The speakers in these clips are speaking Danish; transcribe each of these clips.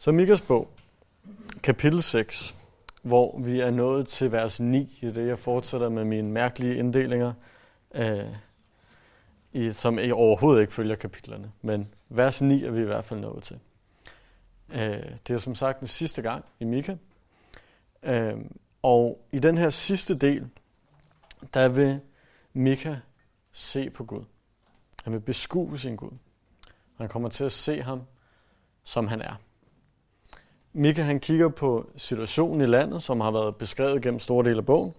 Så Mikas bog, kapitel 6, hvor vi er nået til vers 9, i det jeg fortsætter med mine mærkelige inddelinger, øh, i, som jeg overhovedet ikke følger kapitlerne. Men vers 9 er vi i hvert fald nået til. Øh, det er som sagt den sidste gang i Mika. Øh, og i den her sidste del, der vil Mika se på Gud. Han vil beskue sin Gud. Han kommer til at se ham, som han er. Mika han kigger på situationen i landet, som har været beskrevet gennem store dele af bogen,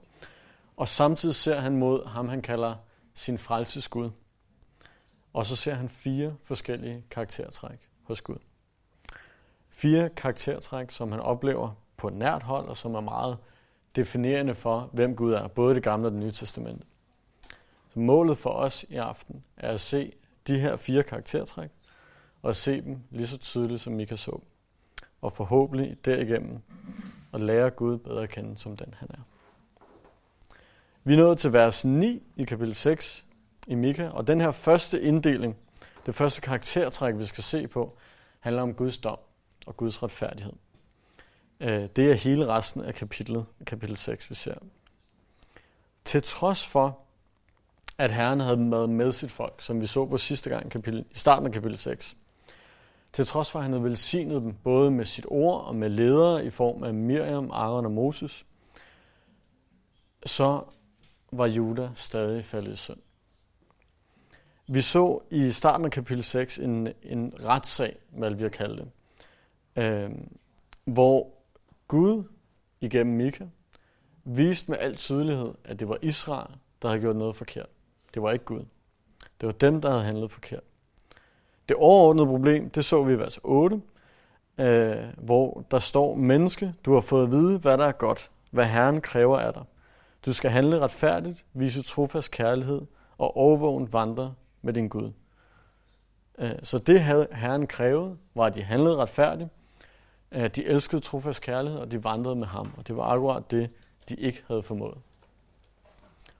og samtidig ser han mod ham, han kalder sin frelsesgud. Og så ser han fire forskellige karaktertræk hos Gud. Fire karaktertræk, som han oplever på nært hold, og som er meget definerende for, hvem Gud er, både det gamle og det nye testamente. Så målet for os i aften er at se de her fire karaktertræk, og at se dem lige så tydeligt, som Mika så og forhåbentlig derigennem at lære Gud bedre at kende, som den han er. Vi er nået til vers 9 i kapitel 6 i Mika, og den her første inddeling, det første karaktertræk, vi skal se på, handler om Guds dom og Guds retfærdighed. Øh, det er hele resten af kapitlet, kapitel 6, vi ser. Til trods for, at Herren havde været med sit folk, som vi så på sidste gang kapitel, i starten af kapitel 6. Til trods for, at han havde velsignet dem både med sit ord og med ledere i form af Miriam, Aaron og Moses, så var Juda stadig faldet i synd. Vi så i starten af kapitel 6 en, en retssag, hvad vi har kaldt det, øh, hvor Gud igennem Mika viste med al tydelighed, at det var Israel, der havde gjort noget forkert. Det var ikke Gud. Det var dem, der havde handlet forkert. Det overordnede problem, det så vi i vers 8, øh, hvor der står, menneske, du har fået at vide, hvad der er godt, hvad Herren kræver af dig. Du skal handle retfærdigt, vise trofast kærlighed og overvågen vandre med din Gud. Øh, så det havde Herren krævet, var, at de handlede retfærdigt, øh, de elskede trofast kærlighed, og de vandrede med ham. Og det var akkurat det, de ikke havde formået.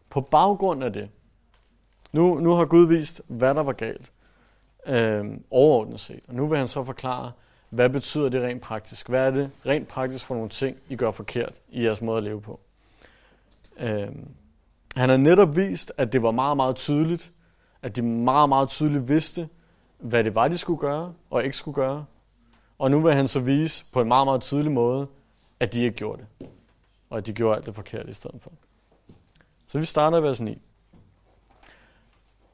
På baggrund af det, nu, nu har Gud vist, hvad der var galt, øh, overordnet set. Og nu vil han så forklare, hvad betyder det rent praktisk? Hvad er det rent praktisk for nogle ting, I gør forkert i jeres måde at leve på? Øh, han har netop vist, at det var meget, meget tydeligt, at de meget, meget tydeligt vidste, hvad det var, de skulle gøre og ikke skulle gøre. Og nu vil han så vise på en meget, meget tydelig måde, at de ikke gjorde det. Og at de gjorde alt det forkert i stedet for. Så vi starter i vers 9.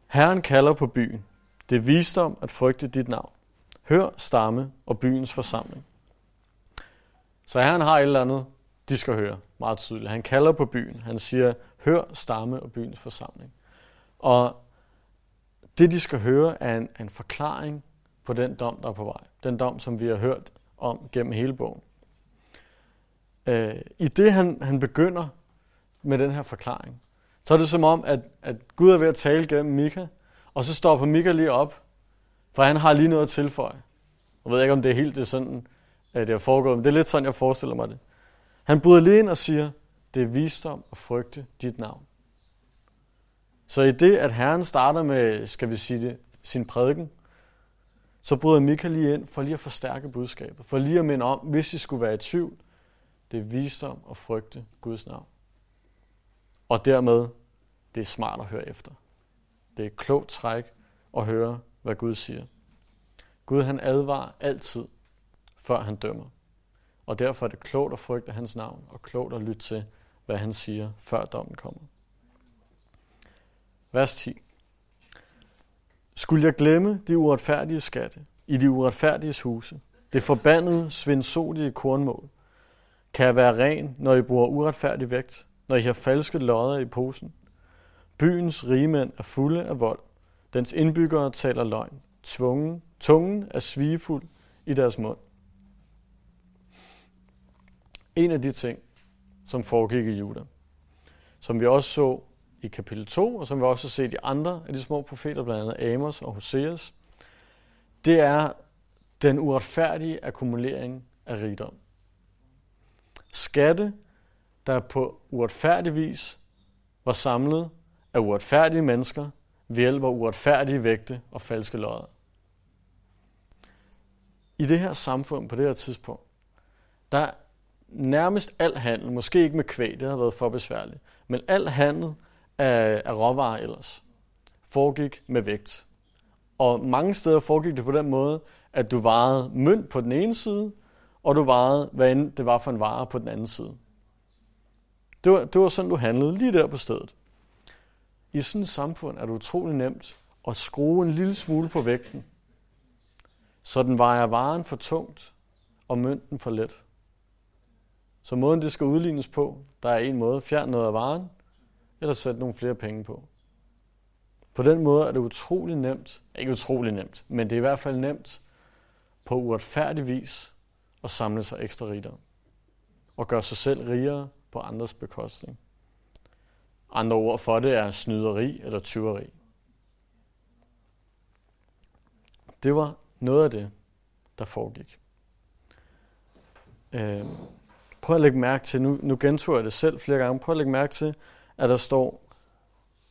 Herren kalder på byen. Det er visdom at frygte dit navn. Hør stamme og byens forsamling. Så Herren har et eller andet, de skal høre meget tydeligt. Han kalder på byen. Han siger, hør stamme og byens forsamling. Og det, de skal høre, er en, en forklaring på den dom, der er på vej. Den dom, som vi har hørt om gennem hele bogen. Øh, I det, han, han begynder med den her forklaring, så er det som om, at, at Gud er ved at tale gennem Mika, og så stopper Mika lige op, for han har lige noget at tilføje. Jeg ved ikke, om det er helt det sådan, at det er foregået, men det er lidt sådan, jeg forestiller mig det. Han bryder lige ind og siger, det er visdom at frygte dit navn. Så i det, at Herren starter med, skal vi sige det, sin prædiken, så bryder Mika lige ind for lige at forstærke budskabet. For lige at minde om, hvis I skulle være i tvivl, det er visdom at frygte Guds navn. Og dermed, det er smart at høre efter. Det er et klogt træk at høre, hvad Gud siger. Gud han advarer altid, før han dømmer. Og derfor er det klogt at frygte hans navn, og klogt at lytte til, hvad han siger, før dommen kommer. Vers 10. Skulle jeg glemme de uretfærdige skatte i de uretfærdiges huse, det forbandede svindsolige kornmål, kan jeg være ren, når I bruger uretfærdig vægt, når I har falske lodder i posen? Byens rigmænd er fulde af vold. Dens indbyggere taler løgn. Tvungen, tungen er svigefuld i deres mund. En af de ting, som foregik i Juda, som vi også så i kapitel 2, og som vi også har set i andre af de små profeter, blandt andet Amos og Hoseas, det er den uretfærdige akkumulering af rigdom. Skatte, der på uretfærdig vis var samlet af uretfærdige mennesker ved hjælp af uretfærdige vægte og falske lodder. i det her samfund på det her tidspunkt, der nærmest al handel, måske ikke med kvæg, det har været for besværligt, men al handel af, af råvarer ellers, foregik med vægt. Og mange steder foregik det på den måde, at du varede mønt på den ene side, og du varede, hvad end det var for en vare på den anden side. Det var, det var sådan, du handlede lige der på stedet. I sådan et samfund er det utrolig nemt at skrue en lille smule på vægten, så den vejer varen for tungt og mønten for let. Så måden det skal udlignes på, der er en måde, fjern noget af varen, eller sæt nogle flere penge på. På den måde er det utrolig nemt, ikke utrolig nemt, men det er i hvert fald nemt på uretfærdig vis at samle sig ekstra rigdom. Og gøre sig selv rigere på andres bekostning. Andre ord for det er snyderi eller tyveri. Det var noget af det, der foregik. Øh, prøv at lægge mærke til, nu, nu gentog jeg det selv flere gange, prøv at lægge mærke til, at der står,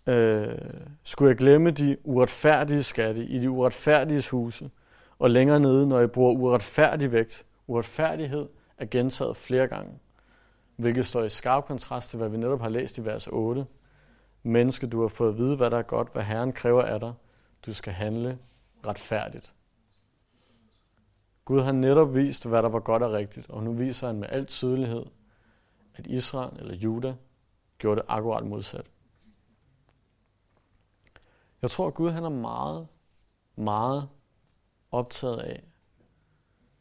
øh, skulle jeg glemme de uretfærdige skatte i de uretfærdige huse, og længere nede, når jeg bruger uretfærdig vægt. Uretfærdighed er gentaget flere gange, hvilket står i skarp kontrast til, hvad vi netop har læst i vers 8. Menneske, du har fået at vide, hvad der er godt, hvad Herren kræver af dig. Du skal handle retfærdigt. Gud har netop vist, hvad der var godt og rigtigt, og nu viser han med al tydelighed, at Israel eller Juda gjorde det akkurat modsat. Jeg tror, at Gud han er meget, meget optaget af,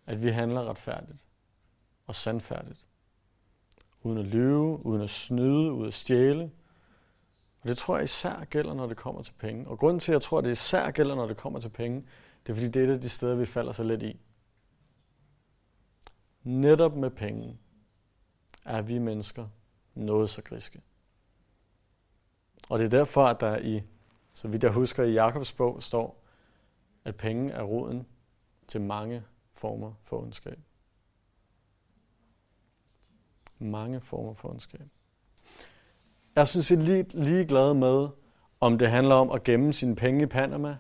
at vi handler retfærdigt og sandfærdigt. Uden at lyve, uden at snyde, uden at stjæle. Og det tror jeg især gælder, når det kommer til penge. Og grunden til, at jeg tror, at det især gælder, når det kommer til penge, det er fordi, det er et af de steder, vi falder så lidt i. Netop med penge er vi mennesker noget så griske. Og det er derfor, at der i, så vidt jeg husker i Jakobs bog, står, at penge er roden til mange former for ondskab. Mange former for ondskab. Jeg synes, jeg er lige, lige glad med, om det handler om at gemme sine penge i Panama,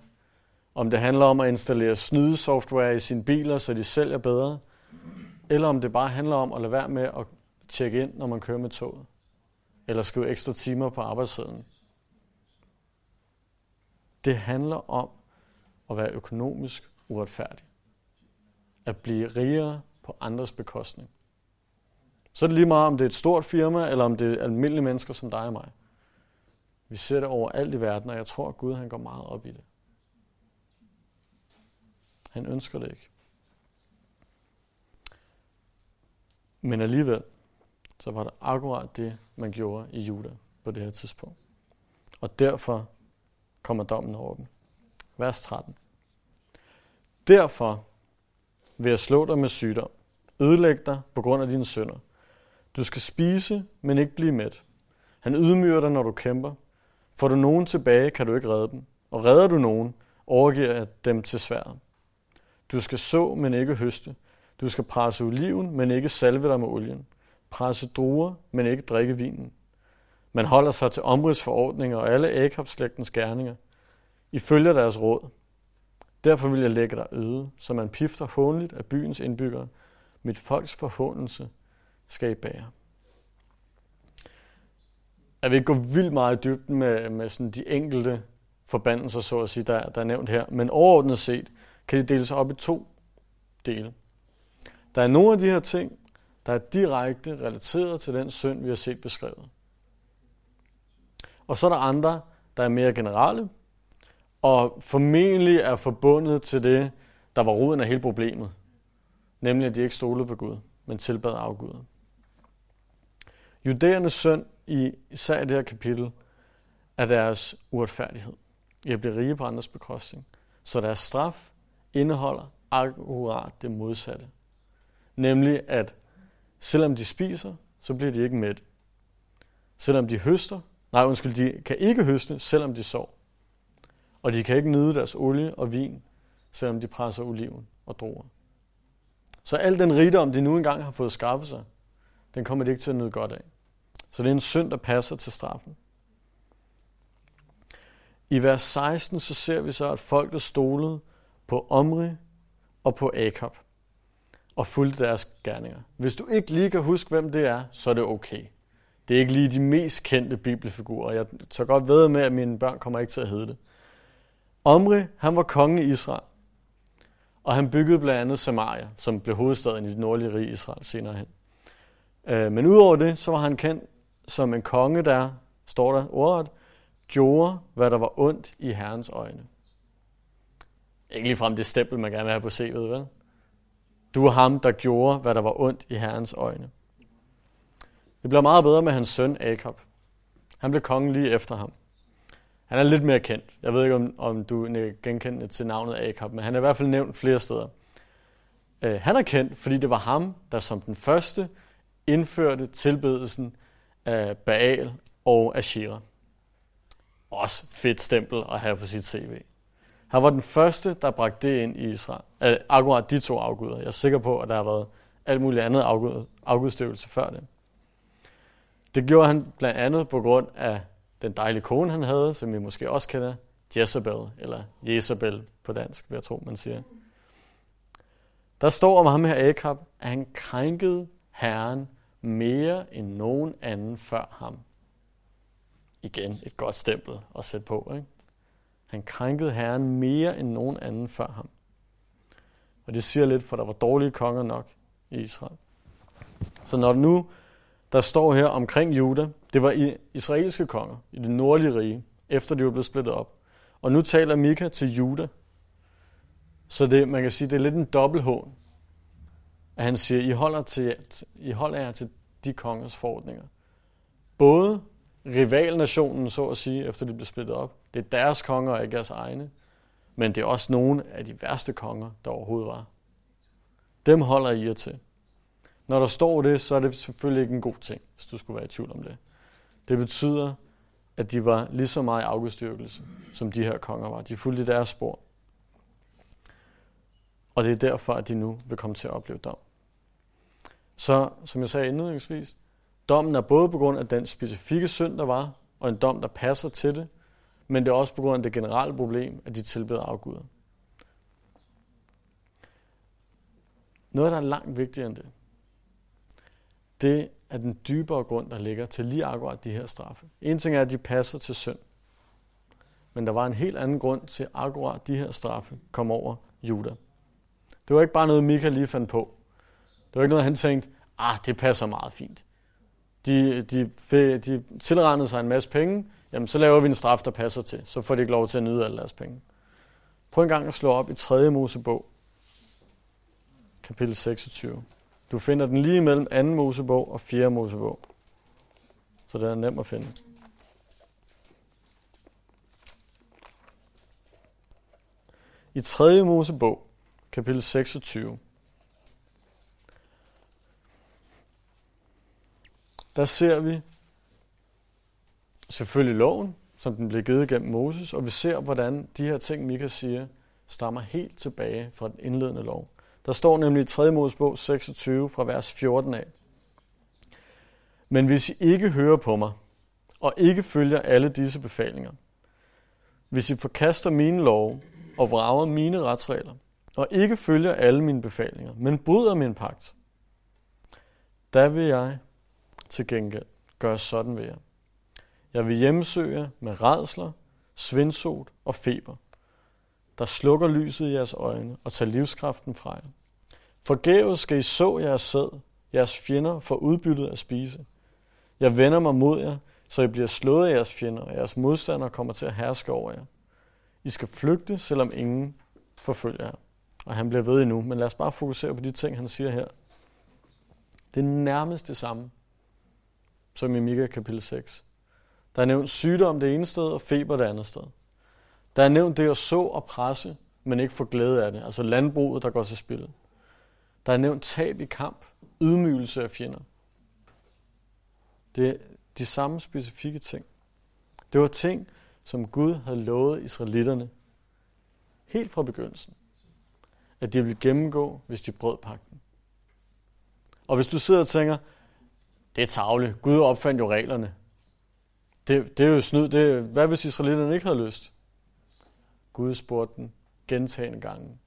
om det handler om at installere snydesoftware i sine biler, så de sælger bedre, eller om det bare handler om at lade være med at tjekke ind, når man kører med toget, eller skrive ekstra timer på arbejdssiden. Det handler om at være økonomisk uretfærdig. At blive rigere på andres bekostning. Så er det lige meget, om det er et stort firma, eller om det er almindelige mennesker som dig og mig. Vi ser det overalt i verden, og jeg tror, at Gud han går meget op i det. Han ønsker det ikke. Men alligevel, så var det akkurat det, man gjorde i Juda på det her tidspunkt. Og derfor kommer dommen over dem. Vers 13. Derfor vil jeg slå dig med sygdom, ødelægge dig på grund af dine sønder. Du skal spise, men ikke blive mæt. Han ydmyger dig, når du kæmper. Får du nogen tilbage, kan du ikke redde dem. Og redder du nogen, overgiver jeg dem til sværet. Du skal så, men ikke høste. Du skal presse oliven, men ikke salve dig med olien. Presse druer, men ikke drikke vinen. Man holder sig til omridsforordninger og alle Akabslægtens gerninger. I følger deres råd. Derfor vil jeg lægge dig øde, så man pifter hånligt af byens indbyggere. Mit folks forhåndelse skal I bære. Jeg vil ikke gå vildt meget i dybden med, med sådan de enkelte forbandelser, så at sige, der, der er nævnt her. Men overordnet set kan de deles op i to dele. Der er nogle af de her ting, der er direkte relateret til den synd, vi har set beskrevet. Og så er der andre, der er mere generelle, og formentlig er forbundet til det, der var roden af hele problemet. Nemlig, at de ikke stolede på Gud, men tilbad afgud. Judæernes synd i især i det her kapitel er deres uretfærdighed i at blive rige på andres bekostning. Så deres straf indeholder akkurat det modsatte. Nemlig at selvom de spiser, så bliver de ikke mætte. Selvom de høster, nej undskyld, de kan ikke høste, selvom de sår. Og de kan ikke nyde deres olie og vin, selvom de presser oliven og druer. Så al den rigdom, de nu engang har fået skaffet sig, den kommer de ikke til at nyde godt af. Så det er en synd, der passer til straffen. I vers 16 så ser vi så, at folket stolede på Omri og på Akab. og fulgte deres gerninger. Hvis du ikke lige kan huske, hvem det er, så er det okay. Det er ikke lige de mest kendte bibelfigurer. Jeg tør godt ved med, at mine børn kommer ikke til at hedde det. Omri, han var konge i Israel. Og han byggede blandt andet Samaria, som blev hovedstaden i det nordlige rige Israel senere hen. Øh, men udover det, så var han kendt som en konge, der, står der ordet, gjorde, hvad der var ondt i Herrens øjne. Ikke ligefrem det stempel, man gerne vil have på CV'et, vel? Du er ham, der gjorde, hvad der var ondt i Herrens øjne. Det blev meget bedre med hans søn Akab. Han blev konge lige efter ham. Han er lidt mere kendt. Jeg ved ikke, om, om du er genkendende til navnet Akab, men han er i hvert fald nævnt flere steder. Uh, han er kendt, fordi det var ham, der som den første indførte tilbedelsen af Baal og Ashira. Også fedt stempel at have på sit CV. Han var den første, der bragte det ind i Israel. Uh, akkurat de to afguder. Jeg er sikker på, at der har været alt muligt andet afgud, afgudstøvelse før det. Det gjorde han blandt andet på grund af den dejlige kone, han havde, som vi måske også kender, Jezebel, eller Jezebel på dansk, vil jeg tro, man siger. Der står om ham her Akab, at han krænkede Herren mere end nogen anden før ham. Igen et godt stempel at sætte på. Ikke? Han krænkede Herren mere end nogen anden før ham. Og det siger lidt, for der var dårlige konger nok i Israel. Så når nu der står her omkring Juda, det var israelske konger i det nordlige rige, efter de var blevet splittet op. Og nu taler Mika til Juda. Så det, man kan sige, det er lidt en dobbelthån. At han siger, I holder, til, I holder jer til de kongers forordninger. Både rivalnationen, så at sige, efter de blev splittet op. Det er deres konger og ikke deres egne. Men det er også nogle af de værste konger, der overhovedet var. Dem holder I jer til. Når der står det, så er det selvfølgelig ikke en god ting, hvis du skulle være i tvivl om det. Det betyder, at de var lige så meget i afgudstyrkelse, som de her konger var. De fulgte deres spor. Og det er derfor, at de nu vil komme til at opleve dom. Så, som jeg sagde indledningsvis, dommen er både på grund af den specifikke synd, der var, og en dom, der passer til det, men det er også på grund af det generelle problem, at de tilbeder afguder. Noget, der er langt vigtigere end det, det er den dybere grund, der ligger til lige akkurat de her straffe. En ting er, at de passer til synd. Men der var en helt anden grund til, akkurat de her straffe kom over Judah. Det var ikke bare noget, Mika lige fandt på. Det var ikke noget, han tænkte, ah, det passer meget fint. De, de, de tilregnede sig en masse penge, jamen så laver vi en straf, der passer til. Så får de ikke lov til at nyde alle deres penge. Prøv en gang at slå op i 3. Mosebog, kapitel 26. Du finder den lige mellem 2. Mosebog og 4. Mosebog. Så det er nemt at finde. I 3. Mosebog, kapitel 26, der ser vi selvfølgelig loven, som den blev givet gennem Moses, og vi ser, hvordan de her ting, Mika siger, stammer helt tilbage fra den indledende lov. Der står nemlig i 3. Mosebog 26 fra vers 14 af. Men hvis I ikke hører på mig, og ikke følger alle disse befalinger, hvis I forkaster mine love og vrager mine retsregler, og ikke følger alle mine befalinger, men bryder min pagt, da vil jeg til gengæld gøre sådan ved jer. Jeg vil hjemsøge jer med redsler, svindsot og feber, der slukker lyset i jeres øjne og tager livskraften fra jer. Forgæves skal I så jeres sæd, jeres fjender får udbyttet at spise. Jeg vender mig mod jer, så I bliver slået af jeres fjender, og jeres modstandere kommer til at herske over jer. I skal flygte, selvom ingen forfølger jer. Og han bliver ved endnu, men lad os bare fokusere på de ting, han siger her. Det er nærmest det samme, som i Mika kapitel 6. Der er nævnt sygdom det ene sted, og feber det andet sted. Der er nævnt det at så og presse, men ikke få glæde af det. Altså landbruget, der går til spil. Der er nævnt tab i kamp, ydmygelse af fjender. Det er de samme specifikke ting. Det var ting, som Gud havde lovet israelitterne helt fra begyndelsen. At de ville gennemgå, hvis de brød pakten. Og hvis du sidder og tænker, det er tavle. Gud opfandt jo reglerne. Det, det er jo snyd. Det, hvad hvis israelitterne ikke havde lyst? Gud spurgte dem gentagende gange.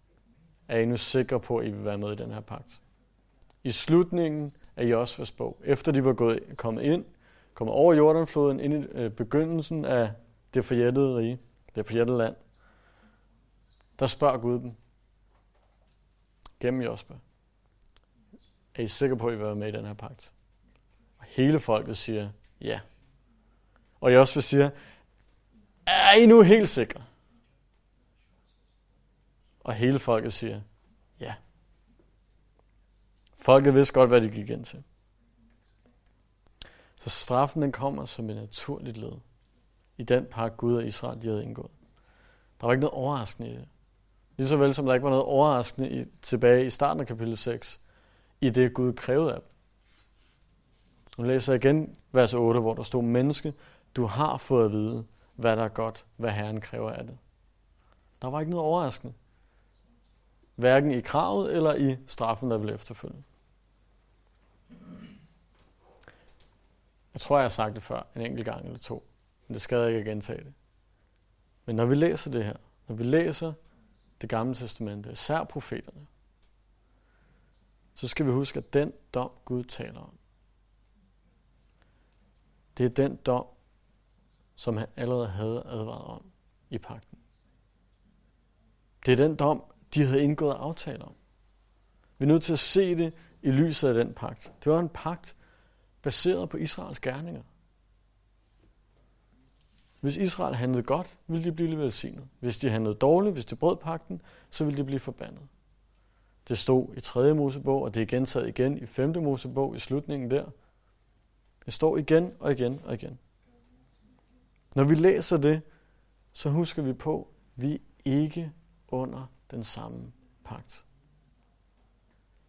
Er I nu sikre på, at I vil være med i den her pagt? i slutningen af Josvas bog, efter de var gået, kommet ind, kommet over Jordanfloden, ind i øh, begyndelsen af det forjættede rige, det forjættede land, der spørger Gud dem, gennem Jospe, er I sikre på, at I vil være med i den her pagt? Og hele folket siger ja. Og Jospa siger, er I nu helt sikre? Og hele folket siger ja. Folket vidste godt, hvad de gik ind til. Så straffen den kommer som et naturligt led i den pagt Gud og Israel de havde indgået. Der var ikke noget overraskende i det. Lige så vel som der ikke var noget overraskende i, tilbage i starten af kapitel 6, i det Gud krævede af dem. Nu læser jeg igen vers 8, hvor der stod, menneske, du har fået at vide, hvad der er godt, hvad Herren kræver af det. Der var ikke noget overraskende. Hverken i kravet eller i straffen, der ville efterfølge. Jeg tror, jeg har sagt det før, en enkelt gang eller to. Men det skader ikke at gentage det. Men når vi læser det her, når vi læser det gamle testamente, især profeterne, så skal vi huske, at den dom, Gud taler om, det er den dom, som han allerede havde advaret om i pakten. Det er den dom, de havde indgået aftaler om. Vi er nødt til at se det i lyset af den pagt. Det var en pagt baseret på Israels gerninger. Hvis Israel handlede godt, ville de blive velsignet. Hvis de handlede dårligt, hvis de brød pakten, så ville de blive forbandet. Det stod i 3. Mosebog, og det er gentaget igen i 5. Mosebog i slutningen der. Det står igen og igen og igen. Når vi læser det, så husker vi på, at vi er ikke under den samme pagt.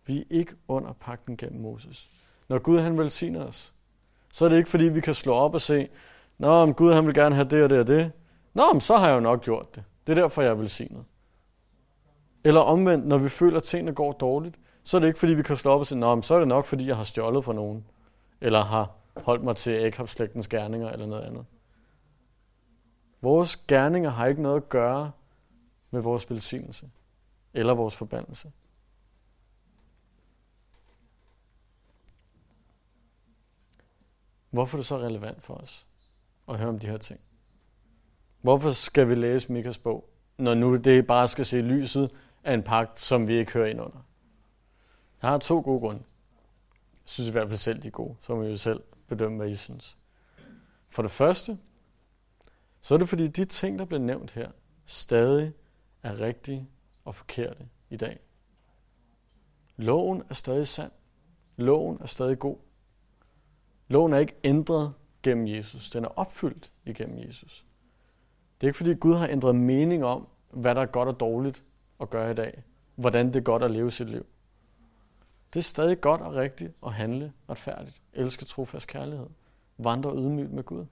Vi er ikke under pagten gennem Moses. Når Gud han velsigner os, så er det ikke fordi, vi kan slå op og se, Nå, om Gud han vil gerne have det og det og det. Nå, men så har jeg jo nok gjort det. Det er derfor, jeg er velsignet. Eller omvendt, når vi føler, at tingene går dårligt, så er det ikke fordi, vi kan slå op og sige, Nå, men så er det nok fordi, jeg har stjålet fra nogen. Eller har holdt mig til Akab-slægtens gerninger eller noget andet. Vores gerninger har ikke noget at gøre med vores velsignelse eller vores forbandelse. Hvorfor er det så relevant for os at høre om de her ting? Hvorfor skal vi læse Mikas bog, når nu det bare skal se lyset af en pagt, som vi ikke hører ind under? Jeg har to gode grunde. Jeg synes i hvert fald selv, de er gode. Så må I jo selv bedømme, hvad I synes. For det første, så er det fordi de ting, der bliver nævnt her, stadig er rigtige og forkerte i dag. Loven er stadig sand. Loven er stadig god. Loven er ikke ændret gennem Jesus. Den er opfyldt igennem Jesus. Det er ikke fordi Gud har ændret mening om, hvad der er godt og dårligt at gøre i dag. Hvordan det er godt at leve sit liv. Det er stadig godt og rigtigt at handle retfærdigt. Elske trofast kærlighed. Vandre ydmygt med Gud.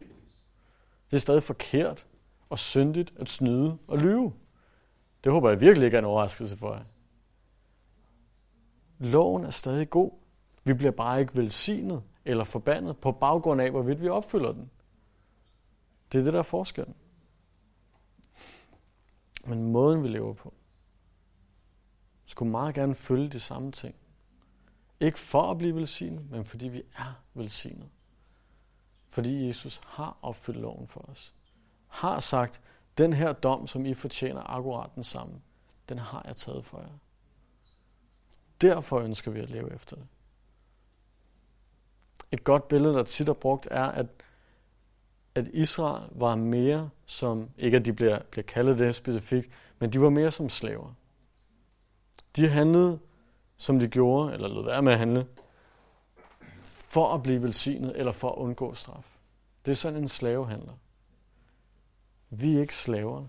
Det er stadig forkert og syndigt at snyde og lyve. Det håber jeg virkelig ikke er en overraskelse for jer. Loven er stadig god. Vi bliver bare ikke velsignet eller forbandet på baggrund af, hvorvidt vi opfylder den. Det er det, der er forskellen. Men måden, vi lever på, skulle meget gerne følge de samme ting. Ikke for at blive velsignet, men fordi vi er velsignet. Fordi Jesus har opfyldt loven for os. Har sagt, den her dom, som I fortjener akkurat den samme, den har jeg taget for jer. Derfor ønsker vi at leve efter det. Et godt billede, der tit er brugt, er, at, at Israel var mere som, ikke at de bliver, bliver kaldet det specifikt, men de var mere som slaver. De handlede, som de gjorde, eller lød være med at handle, for at blive velsignet, eller for at undgå straf. Det er sådan en slavehandler. Vi er ikke slaver.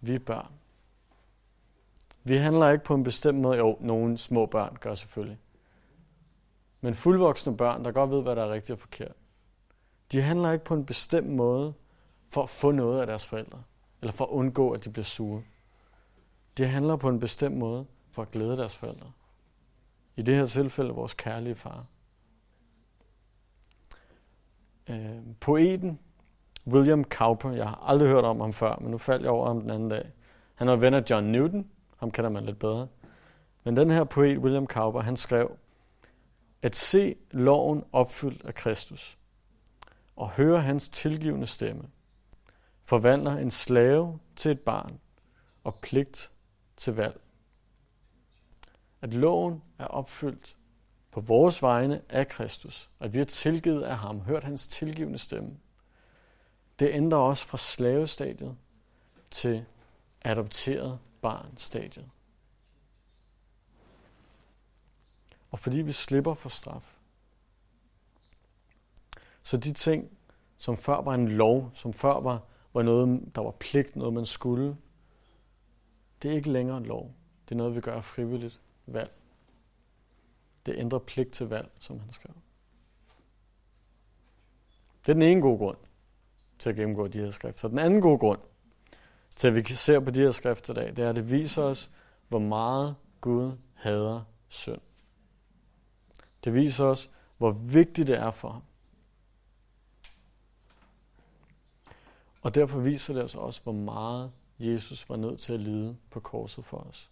Vi er børn. Vi handler ikke på en bestemt måde. Jo, nogle små børn gør selvfølgelig. Men fuldvoksne børn, der godt ved, hvad der er rigtigt og forkert, de handler ikke på en bestemt måde for at få noget af deres forældre, eller for at undgå, at de bliver sure. De handler på en bestemt måde for at glæde deres forældre. I det her tilfælde vores kærlige far. Øh, poeten William Cowper, jeg har aldrig hørt om ham før, men nu faldt jeg over ham den anden dag. Han var ven af John Newton, ham kender man lidt bedre. Men den her poet, William Cowper, han skrev, at se loven opfyldt af Kristus og høre hans tilgivende stemme, forvandler en slave til et barn og pligt til valg. At loven er opfyldt på vores vegne af Kristus, at vi er tilgivet af ham, hørt hans tilgivende stemme, det ændrer os fra slavestadiet til adopteret barnstadiet. Og fordi vi slipper for straf. Så de ting, som før var en lov, som før var, var noget, der var pligt, noget man skulle, det er ikke længere en lov. Det er noget, vi gør frivilligt valg. Det ændrer pligt til valg, som han skrev. Det er den ene gode grund til at gennemgå de her skrifter. Den anden gode grund til, at vi ser på de her skrifter i dag, det er, at det viser os, hvor meget Gud hader synd. Det viser os, hvor vigtigt det er for ham. Og derfor viser det os også, hvor meget Jesus var nødt til at lide på korset for os.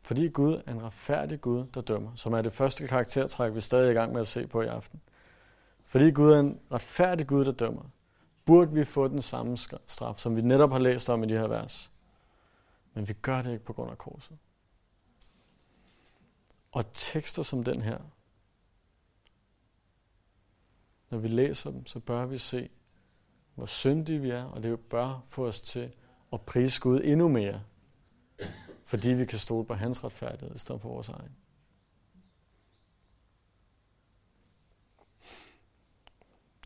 Fordi Gud er en retfærdig Gud, der dømmer, som er det første karaktertræk, vi er stadig er i gang med at se på i aften. Fordi Gud er en retfærdig Gud, der dømmer, burde vi få den samme straf, som vi netop har læst om i de her vers. Men vi gør det ikke på grund af korset. Og tekster som den her, når vi læser dem, så bør vi se, hvor syndige vi er, og det bør få os til at prise Gud endnu mere, fordi vi kan stole på hans retfærdighed i stedet for vores egen.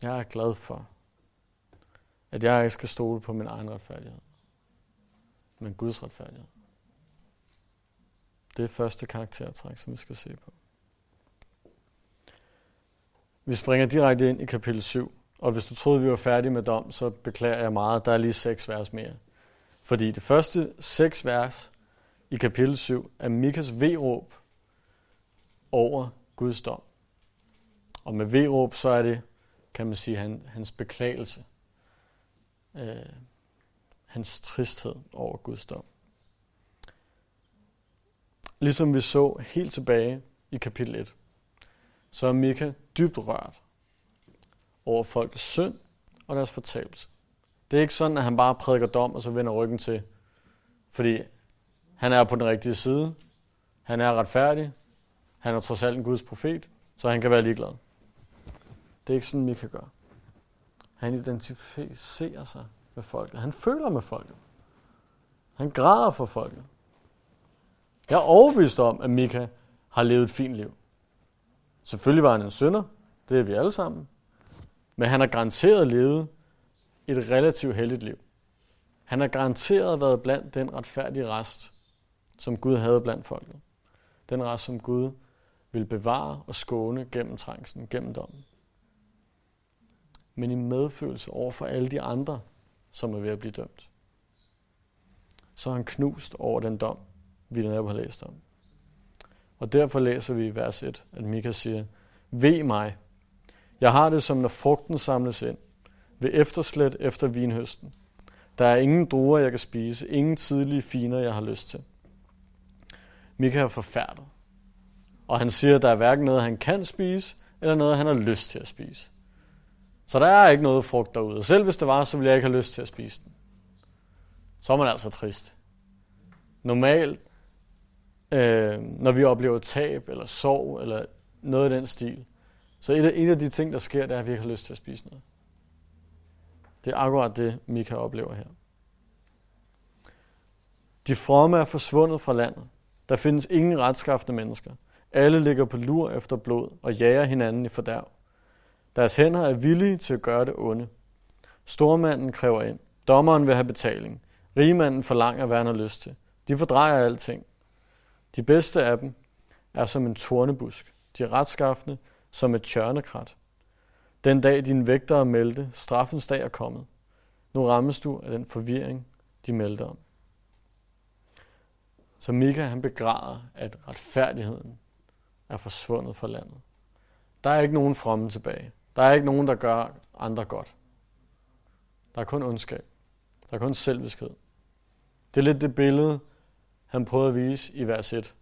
Jeg er glad for, at jeg ikke skal stole på min egen retfærdighed, men Guds retfærdighed. Det er første karaktertræk, som vi skal se på. Vi springer direkte ind i kapitel 7, og hvis du troede, vi var færdige med dom, så beklager jeg meget. Der er lige seks vers mere. Fordi det første seks vers i kapitel 7 er Mikas V-råb over Guds dom. Og med V-råb, så er det, kan man sige, han, hans beklagelse. Øh, hans tristhed over Guds dom. Ligesom vi så helt tilbage i kapitel 1, så er Mika dybt rørt over folkets synd og deres fortabelse. Det er ikke sådan, at han bare prædiker dom, og så vender ryggen til. Fordi han er på den rigtige side. Han er retfærdig. Han er trods alt en Guds profet, så han kan være ligeglad. Det er ikke sådan, Mika gør. Han identificerer sig med folket. Han føler med folket. Han græder for folket. Jeg er overbevist om, at Mika har levet et fint liv. Selvfølgelig var han en synder. Det er vi alle sammen. Men han har garanteret levet et relativt heldigt liv. Han har garanteret været blandt den retfærdige rest, som Gud havde blandt folket. Den rest, som Gud vil bevare og skåne gennem trængsen, gennem dommen. Men i medfølelse over for alle de andre, som er ved at blive dømt. Så er han knust over den dom, vi netop har læst om. Og derfor læser vi i vers 1, at Mika siger, Ved mig, jeg har det som når frugten samles ind, ved efterslæt efter vinhøsten. Der er ingen druer, jeg kan spise, ingen tidlige finer, jeg har lyst til. Mika er forfærdet. Og han siger, at der er hverken noget, han kan spise, eller noget, han har lyst til at spise. Så der er ikke noget frugt derude. Selv hvis det var, så ville jeg ikke have lyst til at spise den. Så er man altså trist. Normalt, øh, når vi oplever tab, eller sorg, eller noget i den stil, så et af, en af de ting, der sker, det er, at vi ikke har lyst til at spise noget. Det er akkurat det, Mika oplever her. De fromme er forsvundet fra landet. Der findes ingen retskaffende mennesker. Alle ligger på lur efter blod og jager hinanden i fordærv. Deres hænder er villige til at gøre det onde. Stormanden kræver ind. Dommeren vil have betaling. Rigmanden forlanger, hvad han har lyst til. De fordrejer alting. De bedste af dem er som en tornebusk. De retskaffende som et tjørnekrat. Den dag din vægtere meldte, straffens dag er kommet. Nu rammes du af den forvirring, de meldte om. Så Mika han begræder, at retfærdigheden er forsvundet fra landet. Der er ikke nogen fromme tilbage. Der er ikke nogen, der gør andre godt. Der er kun ondskab. Der er kun selviskhed. Det er lidt det billede, han prøvede at vise i hver 1.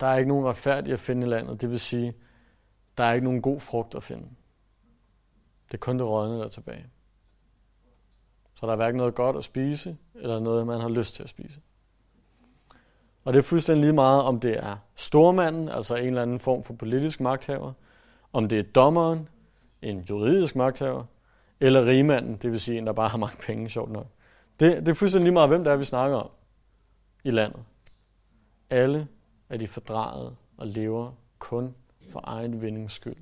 Der er ikke nogen retfærdig at finde i landet. Det vil sige, der er ikke nogen god frugt at finde. Det er kun det rådne, der er tilbage. Så der er hverken noget godt at spise, eller noget, man har lyst til at spise. Og det er fuldstændig lige meget, om det er stormanden, altså en eller anden form for politisk magthaver, om det er dommeren, en juridisk magthaver, eller rigmanden, det vil sige en, der bare har mange penge, sjovt nok. Det, det er fuldstændig lige meget, hvem det er, vi snakker om i landet. Alle er de fordrejet og lever kun for egen vindings skyld.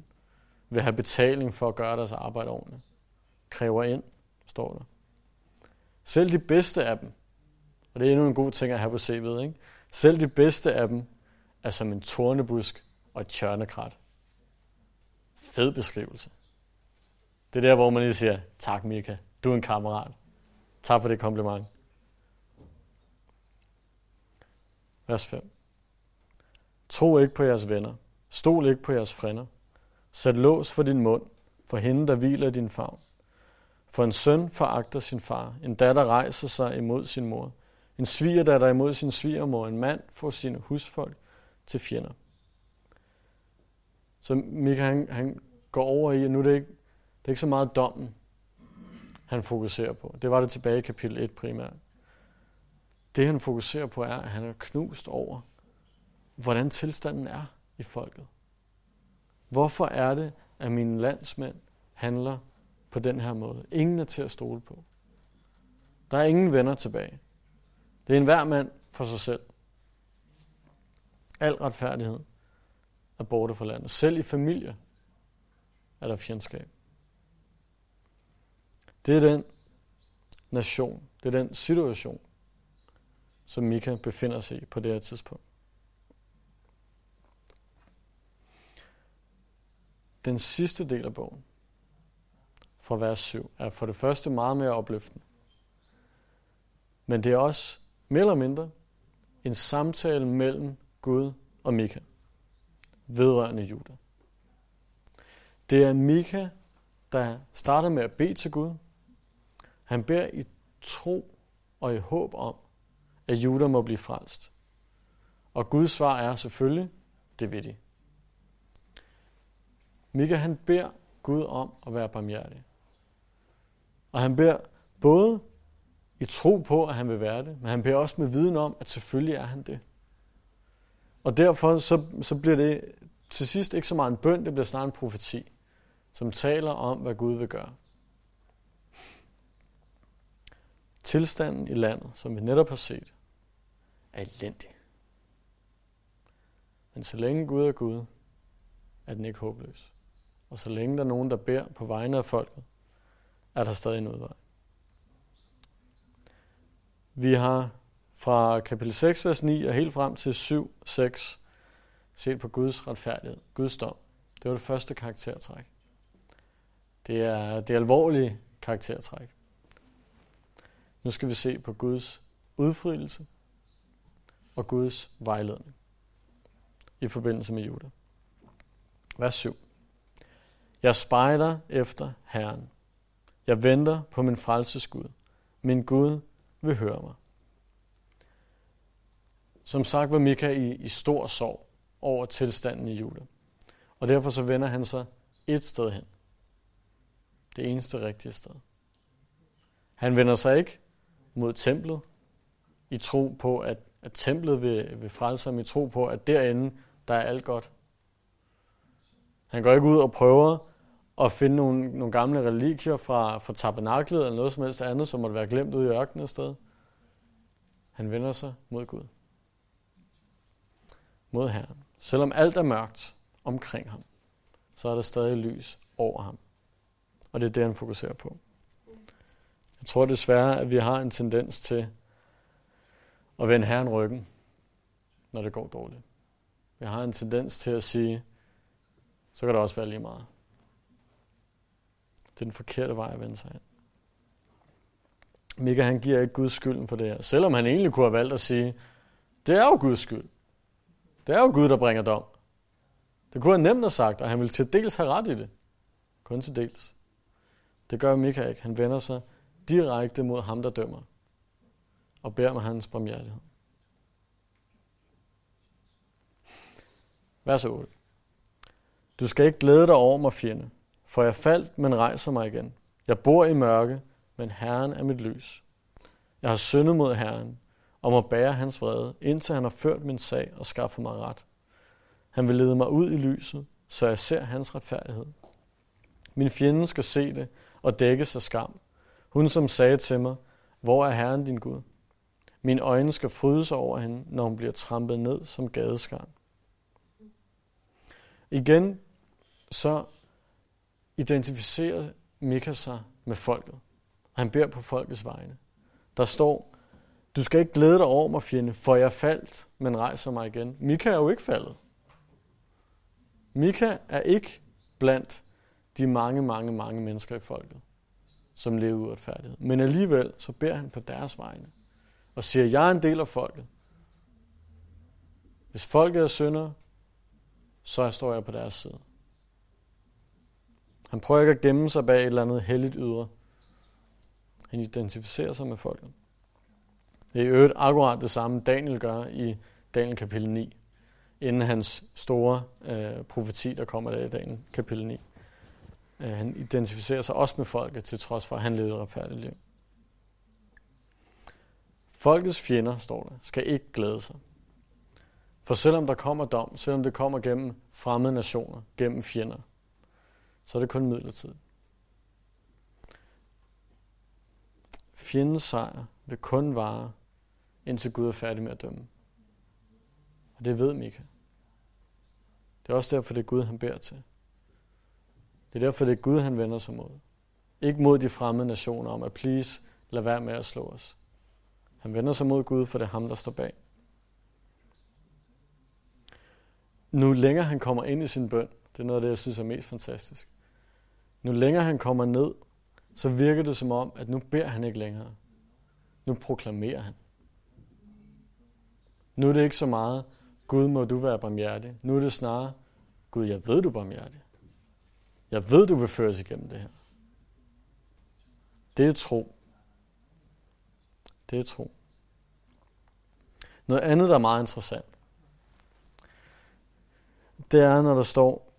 Vil have betaling for at gøre deres arbejde ordentligt. Kræver ind, står der. Selv de bedste af dem, og det er endnu en god ting at have på CV'et, ikke? Selv de bedste af dem er som en tornebusk og et tjørnekrat. Fed beskrivelse. Det er der, hvor man lige siger, tak Mika, du er en kammerat. Tak for det kompliment. Vers 5. Tro ikke på jeres venner. Stol ikke på jeres frænder. Sæt lås for din mund, for hende, der hviler din favn. For en søn foragter sin far, en datter rejser sig imod sin mor, en svigerdatter imod sin svigermor, en mand får sine husfolk til fjender. Så Mika han, han går over i, at nu er det ikke, det er ikke så meget dommen, han fokuserer på. Det var det tilbage i kapitel 1 primært. Det han fokuserer på er, at han er knust over, hvordan tilstanden er i folket. Hvorfor er det, at mine landsmænd handler på den her måde? Ingen er til at stole på. Der er ingen venner tilbage. Det er en hver mand for sig selv. Al retfærdighed er borte fra landet. Selv i familier er der fjendskab. Det er den nation, det er den situation, som Mika befinder sig i på det her tidspunkt. Den sidste del af bogen, fra vers 7, er for det første meget mere opløftende. Men det er også mere eller mindre en samtale mellem Gud og Mika vedrørende Juda. Det er Mika, der starter med at bede til Gud. Han beder i tro og i håb om, at Juda må blive frelst. Og Guds svar er selvfølgelig, det vil de. Mika han beder Gud om at være barmhjertig. Og han beder både i tro på, at han vil være det, men han beder også med viden om, at selvfølgelig er han det. Og derfor så, så bliver det til sidst ikke så meget en bøn, det bliver snarere en profeti, som taler om, hvad Gud vil gøre. Tilstanden i landet, som vi netop har set, er elendig. Men så længe Gud er Gud, er den ikke håbløs. Og så længe der er nogen, der beder på vegne af folket, er der stadig en udvej. Vi har fra kapitel 6, vers 9 og helt frem til 7, 6 set på Guds retfærdighed, Guds dom. Det var det første karaktertræk. Det er det alvorlige karaktertræk. Nu skal vi se på Guds udfrielse og Guds vejledning i forbindelse med Juda. Vers 7. Jeg spejder efter Herren. Jeg venter på min frelsesgud. Min Gud vil høre mig. Som sagt var Mika i, i stor sorg over tilstanden i Juda. Og derfor så vender han sig et sted hen. Det eneste rigtige sted. Han vender sig ikke mod templet i tro på, at, at templet vil, vil frelse ham, i tro på, at derinde, der er alt godt. Han går ikke ud og prøver at finde nogle, nogle gamle religier fra, fra tabernaklet eller noget som helst andet, som måtte være glemt ude i ørkenen et sted. Han vender sig mod Gud. Mod Herren. Selvom alt er mørkt omkring ham, så er der stadig lys over ham. Og det er det, han fokuserer på. Jeg tror desværre, at vi har en tendens til at vende Herren ryggen, når det går dårligt. Vi har en tendens til at sige, så kan det også være lige meget. Det er den forkerte vej at vende sig hen. Mika han giver ikke Guds skylden for det her. Selvom han egentlig kunne have valgt at sige, det er jo Guds skyld. Det er jo Gud, der bringer dom. Det kunne han nemt have sagt, og han ville til dels have ret i det. Kun til dels. Det gør Mika ikke. Han vender sig direkte mod ham, der dømmer. Og beder om hans barmhjertighed. Vers 8. Du skal ikke glæde dig over mig, fjende, for jeg faldt, men rejser mig igen. Jeg bor i mørke, men Herren er mit lys. Jeg har syndet mod Herren, og må bære hans vrede, indtil han har ført min sag og skaffet mig ret. Han vil lede mig ud i lyset, så jeg ser hans retfærdighed. Min fjende skal se det og dække sig skam. Hun som sagde til mig, hvor er Herren din Gud? Mine øjne skal fryde sig over hende, når hun bliver trampet ned som gadeskarn. Igen, så identificerer Mika sig med folket. Han beder på folkets vegne. Der står, du skal ikke glæde dig over mig, fjende, for jeg faldt, men rejser mig igen. Mika er jo ikke faldet. Mika er ikke blandt de mange, mange, mange mennesker i folket, som lever uretfærdighed. Men alligevel så beder han på deres vegne og siger, jeg er en del af folket. Hvis folket er synder, så står jeg på deres side. Han prøver ikke at gemme sig bag et eller andet helligt ydre. Han identificerer sig med folket. Det er i øvrigt akkurat det samme, Daniel gør i Daniel kapitel 9, inden hans store øh, profeti, der kommer der i Daniel kapitel 9. Øh, han identificerer sig også med folket, til trods for, at han levede et retfærdigt liv. Folkets fjender, står der, skal ikke glæde sig. For selvom der kommer dom, selvom det kommer gennem fremmede nationer, gennem fjender, så er det kun midlertidigt. Fjendens sejr vil kun vare, indtil Gud er færdig med at dømme. Og det ved Mika. Det er også derfor, det er Gud, han beder til. Det er derfor, det er Gud, han vender sig mod. Ikke mod de fremmede nationer om at please, lad være med at slå os. Han vender sig mod Gud, for det er ham, der står bag. Nu længere han kommer ind i sin bøn, det er noget af det, jeg synes er mest fantastisk. Nu længere han kommer ned, så virker det som om, at nu beder han ikke længere. Nu proklamerer han. Nu er det ikke så meget, Gud må du være barmhjertig. Nu er det snarere, Gud, jeg ved du er barmhjertig. Jeg ved, du vil føres igennem det her. Det er tro. Det er tro. Noget andet, der er meget interessant, det er, når der står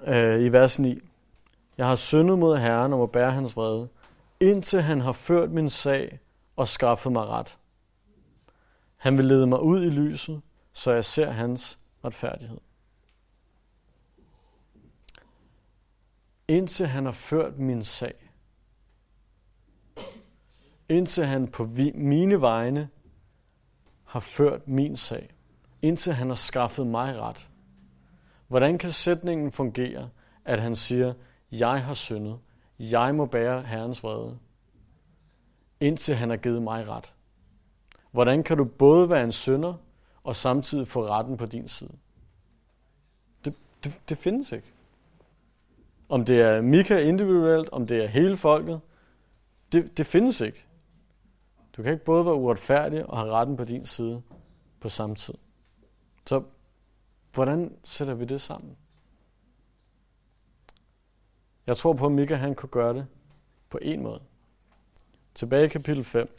øh, i vers 9, Jeg har syndet mod Herren og må bære hans vrede, indtil han har ført min sag og skaffet mig ret. Han vil lede mig ud i lyset, så jeg ser hans retfærdighed. Indtil han har ført min sag. Indtil han på mine vegne har ført min sag. Indtil han har skaffet mig ret. Hvordan kan sætningen fungere, at han siger, jeg har syndet, jeg må bære Herrens vrede, indtil han har givet mig ret? Hvordan kan du både være en synder og samtidig få retten på din side? Det, det, det findes ikke. Om det er Mika individuelt, om det er hele folket, det, det findes ikke. Du kan ikke både være uretfærdig og have retten på din side på samme tid. Så hvordan sætter vi det sammen? Jeg tror på, at Mika han kunne gøre det på en måde. Tilbage i kapitel 5.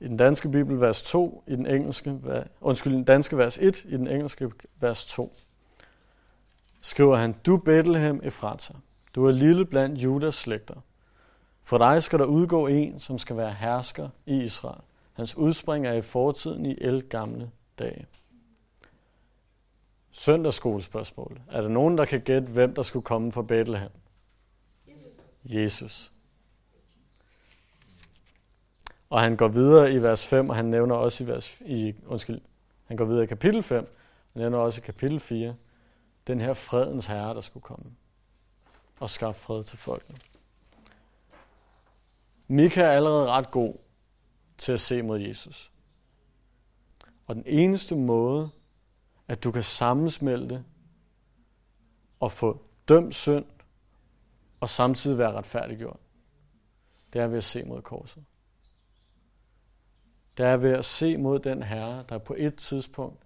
I den danske bibel vers 2, i den engelske, undskyld, den danske vers 1, i den engelske vers 2, skriver han, Du Bethlehem Efrata, du er lille blandt Judas slægter. For dig skal der udgå en, som skal være hersker i Israel. Hans udspring er i fortiden i el gamle dage. Søndagsskolespørgsmål. Er der nogen, der kan gætte, hvem der skulle komme fra Bethlehem? Jesus. Jesus. Og han går videre i vers 5, og han nævner også i vers, i, undskyld, han går videre i kapitel 5, og nævner også i kapitel 4, den her fredens herre, der skulle komme og skaffe fred til folket. Mika er allerede ret god til at se mod Jesus. Og den eneste måde, at du kan sammensmelte og få dømt synd og samtidig være retfærdiggjort, det er ved at se mod korset. Det er ved at se mod den Herre, der på et tidspunkt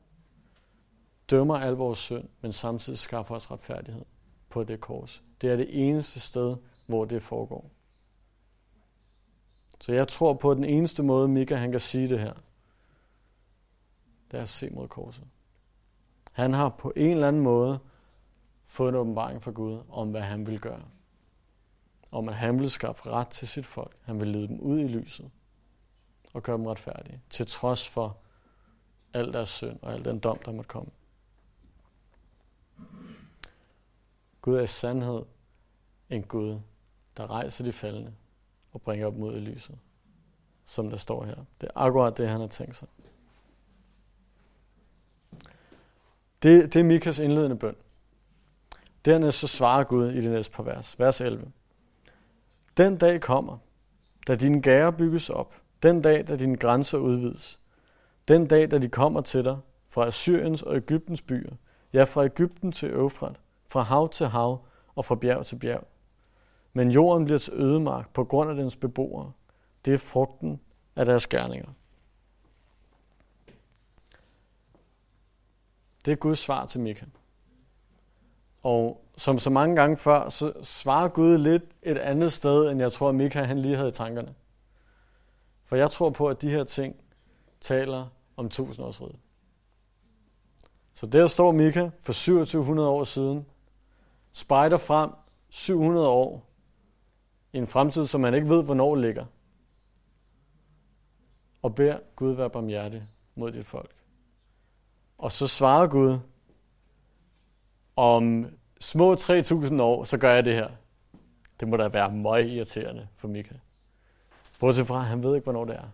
dømmer al vores synd, men samtidig skaffer os retfærdighed på det kors. Det er det eneste sted, hvor det foregår. Så jeg tror på, at den eneste måde, Mika han kan sige det her, det er at se mod korset. Han har på en eller anden måde fået en åbenbaring fra Gud om, hvad han vil gøre. Om at han vil skaffe ret til sit folk. Han vil lede dem ud i lyset og gøre dem retfærdige, til trods for al deres synd og al den dom, der måtte komme. Gud er i sandhed en Gud, der rejser de faldende og bringer op mod i lyset, som der står her. Det er akkurat det, han har tænkt sig. Det, det er Mikas indledende bøn. Dernæst så svarer Gud i det næste par vers. Vers 11. Den dag kommer, da dine gager bygges op. Den dag, da dine grænser udvides. Den dag, da de kommer til dig fra Assyriens og Ægyptens byer. Ja, fra Ægypten til Øfrat. Fra hav til hav og fra bjerg til bjerg. Men jorden bliver til ødemark på grund af dens beboere. Det er frugten af deres gerninger. Det er Guds svar til Mika. Og som så mange gange før, så svarer Gud lidt et andet sted, end jeg tror, Mika han lige havde i tankerne. For jeg tror på, at de her ting taler om tusindårsriget. Så der står Mika for 2700 år siden, spejder frem 700 år i en fremtid, som man ikke ved, hvornår ligger, og beder Gud være barmhjertig mod dit folk. Og så svarer Gud, om små 3.000 år, så gør jeg det her. Det må da være meget irriterende for Mika. Bortset fra, han ved ikke, hvornår det er.